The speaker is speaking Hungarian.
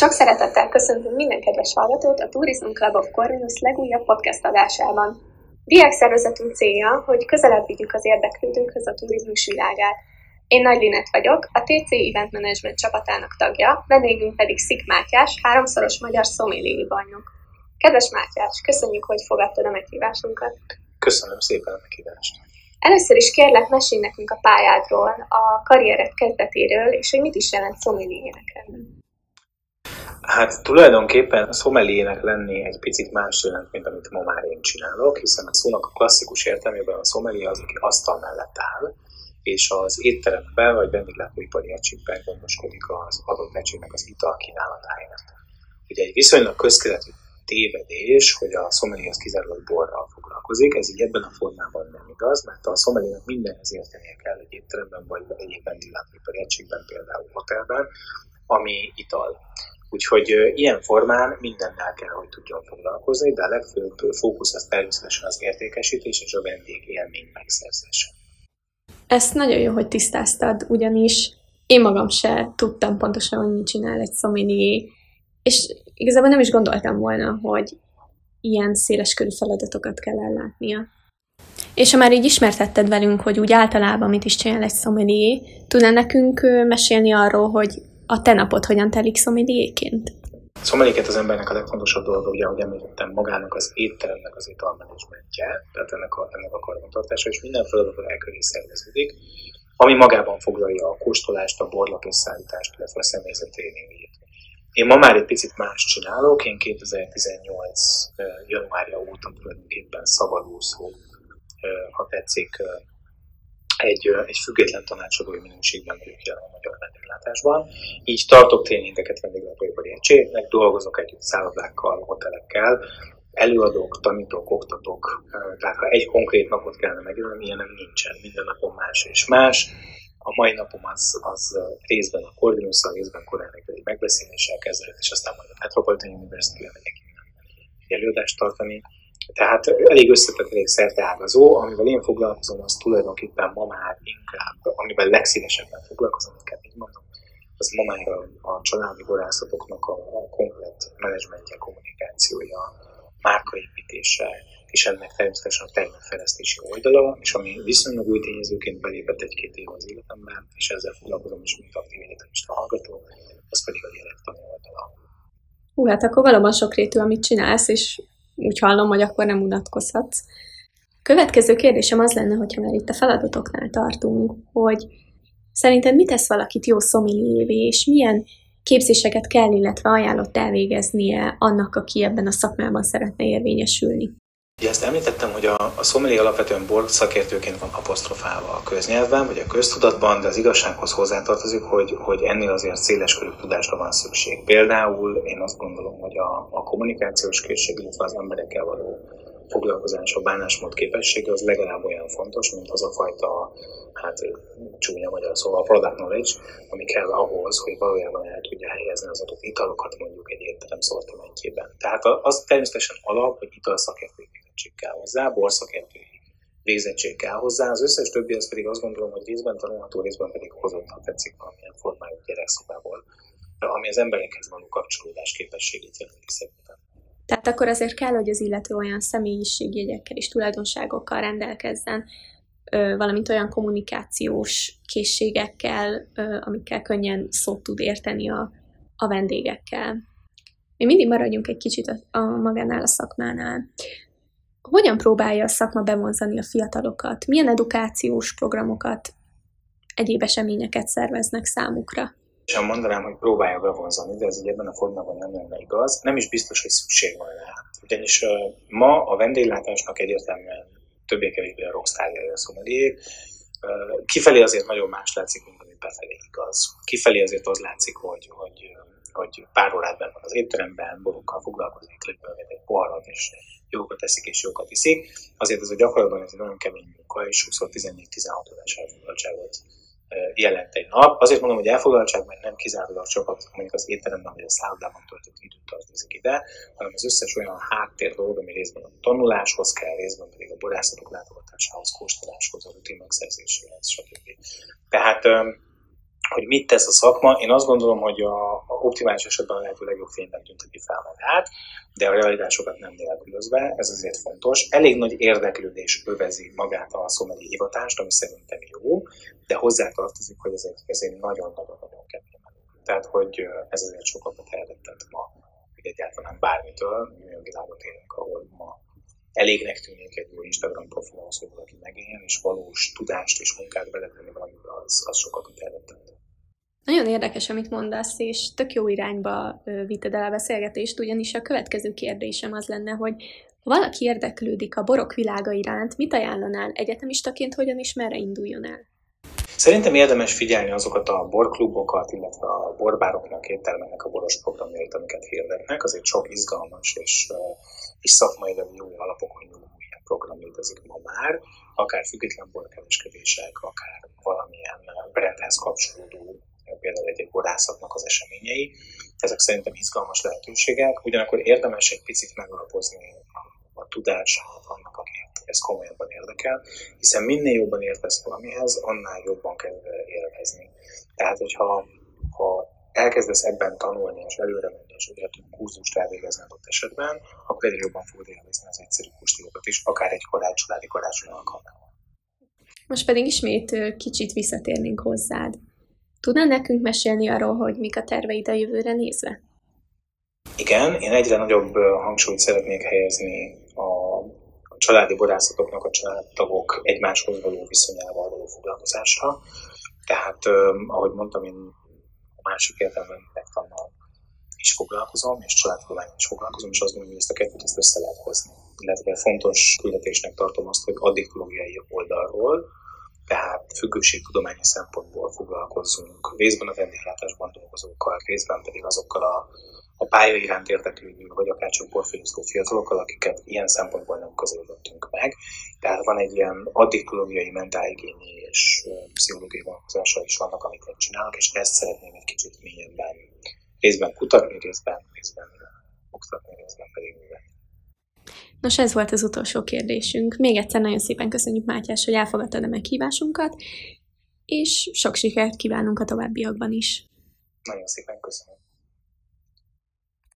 Sok szeretettel köszöntünk minden kedves hallgatót a Tourism Club of Corvinus legújabb podcast adásában. Diákszervezetünk célja, hogy közelebb vigyük az érdeklődőkhöz a turizmus világát. Én Nagy Linet vagyok, a TC Event Management csapatának tagja, vendégünk pedig Szik Mátyás, háromszoros magyar szoméliai bajnok. Kedves Mátyás, köszönjük, hogy fogadtad a meghívásunkat. Köszönöm szépen a meghívást. Először is kérlek, mesélj nekünk a pályádról, a karriered kezdetéről, és hogy mit is jelent szomeliének lenni. Hát tulajdonképpen a szomeliének lenni egy picit más jelent, mint amit ma már én csinálok, hiszen a szónak a klasszikus értelmében a szomeli az, aki asztal mellett áll, és az étteremben vagy vendéglátóipari egységben gondoskodik az adott egységnek az ital kínálatáért. Ugye egy viszonylag közkeletű tévedés, hogy a szomeli az kizárólag borral foglalkozik, ez így ebben a formában nem igaz, mert a szomelinek mindenhez értenie kell egy étteremben vagy egyéb vendéglátóipari egységben, például hotelben, ami ital. Úgyhogy ilyen formán mindennel kell, hogy tudjon foglalkozni, de a legfőbb fókusz az természetesen az értékesítés és a vendég élmény megszerzése. Ezt nagyon jó, hogy tisztáztad, ugyanis én magam se tudtam pontosan, hogy mit csinál egy szominié, és igazából nem is gondoltam volna, hogy ilyen széleskörű feladatokat kell ellátnia. És ha már így ismertetted velünk, hogy úgy általában mit is csinál egy szomelié, tudnál nekünk mesélni arról, hogy a te napot hogyan telik szomeliéként? Szomeliéket az embernek a legfontosabb dolga, ugye, ahogy említettem, magának az étteremnek az italmenedzsmentje, tehát ennek a, ennek a karbantartása, és minden feladatot el köré szerveződik, ami magában foglalja a kóstolást, a borlap összeállítást, illetve a személyzet tréningét. Én ma már egy picit más csinálok, én 2018. januárja óta tulajdonképpen szabadúszó, ha tetszik, egy, egy független tanácsadói minőségben vagyok jelen a magyar vendéglátásban. Így tartok tréningeket vendéglátóipari egységeknek, dolgozok együtt szállodákkal, hotelekkel, előadok, tanítok, oktatok, tehát ha egy konkrét napot kellene megjelenni, ilyen nem nincsen, minden napon más és más. A mai napom az, az részben a corvinus részben korábban egy megbeszéléssel kezdődött, és aztán majd a Metropolitan University-re megyek előadást tartani tehát elég összetett, elég szerteágazó, amivel én foglalkozom, az tulajdonképpen ma már inkább, amivel legszívesebben foglalkozom, inkább így mondom, az ma már a, a családi borászatoknak a, a komplet menedzsmentje, kommunikációja, márkaépítése, és ennek természetesen a termékfejlesztési oldala, és ami viszonylag új tényezőként belépett egy-két év az életemben, és ezzel foglalkozom is, mint aktív egyetemista hallgató, az pedig a gyerektani oldala. Hú, hát akkor valóban sokrétű, amit csinálsz, és úgy hallom, hogy akkor nem unatkozhatsz. Következő kérdésem az lenne, hogyha már itt a feladatoknál tartunk, hogy szerinted mit tesz valakit jó szomiliévé, és milyen képzéseket kell, illetve ajánlott elvégeznie annak, aki ebben a szakmában szeretne érvényesülni? Ugye ezt említettem, hogy a, a szomeli alapvetően bor szakértőként van apostrofálva a köznyelvben, vagy a köztudatban, de az igazsághoz hozzátartozik, hogy, hogy ennél azért széles körű tudásra van szükség. Például én azt gondolom, hogy a, a kommunikációs készség, illetve az emberekkel való foglalkozás, a bánásmód képessége az legalább olyan fontos, mint az a fajta, hát csúnya magyar szóval product knowledge, ami kell ahhoz, hogy valójában el tudja helyezni az adott italokat mondjuk egy értelem szortimentjében. Tehát az természetesen alap, hogy italszakértői végzettség kell hozzá, borszakértői végzettség kell hozzá, az összes többi az pedig azt gondolom, hogy részben tanulható, részben pedig hozott, ha tetszik valamilyen formájú gyerekszobából, ami az emberekhez való kapcsolódás képességét jelenti szerintem. Tehát akkor azért kell, hogy az illető olyan személyiségjegyekkel és tulajdonságokkal rendelkezzen, valamint olyan kommunikációs készségekkel, amikkel könnyen szót tud érteni a, a vendégekkel. Mi mindig maradjunk egy kicsit a, a magánál, a szakmánál. Hogyan próbálja a szakma bevonzani a fiatalokat? Milyen edukációs programokat, egyéb eseményeket szerveznek számukra? sem mondanám, hogy próbálja bevonzani, de ez így ebben a formában nem lenne igaz. Nem is biztos, hogy szükség van rá. Ugyanis uh, ma a vendéglátásnak egyértelműen többé-kevésbé a rockstárja a szomeliék. Kifelé azért nagyon más látszik, mint ami befelé igaz. Kifelé azért az látszik, hogy, hogy, hogy pár órát benne van az étteremben, borokkal foglalkozik, löpölget egy poharat, és jókat eszik és jókat iszik. Azért ez a gyakorlatban ez egy nagyon kemény munka, és 20-14-16 órás elfoglaltságot jelent egy nap. Azért mondom, hogy elfoglaltság, mert nem kizárólag csak mondjuk az étteremben vagy a szállodában töltött időt tartozik ide, hanem az összes olyan háttér dolog, ami részben a tanuláshoz kell, részben pedig a borászatok látogatásához, kóstoláshoz, a rutin megszerzéséhez, stb. Tehát hogy mit tesz a szakma, én azt gondolom, hogy a, a optimális esetben a lehető legjobb fényben tünteti fel magát, de a realitásokat nem nélkülözve, ez azért fontos. Elég nagy érdeklődés övezi magát a szomeli hivatást, ami szerintem jó, de hozzátartozik, hogy ez egy, ez egy nagyon-nagyon-nagyon kemény Tehát, hogy ez azért sokakat elrettett ma, hogy egyáltalán bármitől, mi olyan világot élünk, ahol ma elégnek tűnik egy jó Instagram profil ahhoz, hogy valaki megéljen, és valós tudást és munkát beletenni valamiben, az, az sokakat elrettett. Nagyon érdekes, amit mondasz, és tök jó irányba vitted el a beszélgetést, ugyanis a következő kérdésem az lenne, hogy ha valaki érdeklődik a borok világa iránt, mit ajánlanál egyetemistaként, hogyan is merre induljon el? Szerintem érdemes figyelni azokat a borklubokat, illetve a borbároknak, éttermennek a boros programjait, amiket hirdetnek. Azért sok izgalmas és, és szakmai jó alapokon nyúló program létezik ma már, akár független borkereskedések, akár valamilyen brandhez kapcsolódó például egy-egy borászatnak az eseményei. Ezek szerintem izgalmas lehetőségek, ugyanakkor érdemes egy picit megalapozni a, tudását annak, akinek ez komolyabban érdekel, hiszen minél jobban értesz valamihez, annál jobban kezd élvezni. Tehát, hogyha ha elkezdesz ebben tanulni és előre menni, és egyre több kurzust elvégezni adott esetben, akkor egyre jobban fogod élvezni az egyszerű kustírokat is, akár egy karácsony, családi karácsony alkalmával. Most pedig ismét kicsit visszatérnénk hozzád. Tudnál nekünk mesélni arról, hogy mik a terveid a jövőre nézve? Igen, én egyre nagyobb hangsúlyt szeretnék helyezni a családi borászatoknak a családtagok egymáshoz való viszonyával való foglalkozásra. Tehát, ahogy mondtam, én a másik értelemben megtannal is foglalkozom, és családtudományon is foglalkozom, és azt gondolom, hogy ezt a kettőt ezt össze lehet hozni. Illetve fontos küldetésnek tartom azt, hogy addiktológiai oldalról tehát függőségtudományi szempontból foglalkozzunk, részben a vendéglátásban dolgozókkal, részben pedig azokkal a, a pálya iránt érdeklődő, vagy akár csak borfőző fiatalokkal, akiket ilyen szempontból nem közelítettünk meg. Tehát van egy ilyen addiktológiai, mentálhigiéni és pszichológiai vonatkozása is vannak, amiket csinálnak, és ezt szeretném egy kicsit mélyebben részben kutatni, részben, részben oktatni, részben pedig művelni. Nos, ez volt az utolsó kérdésünk. Még egyszer nagyon szépen köszönjük Mátyás, hogy elfogadtad a meghívásunkat, és sok sikert kívánunk a továbbiakban is. Nagyon szépen köszönöm.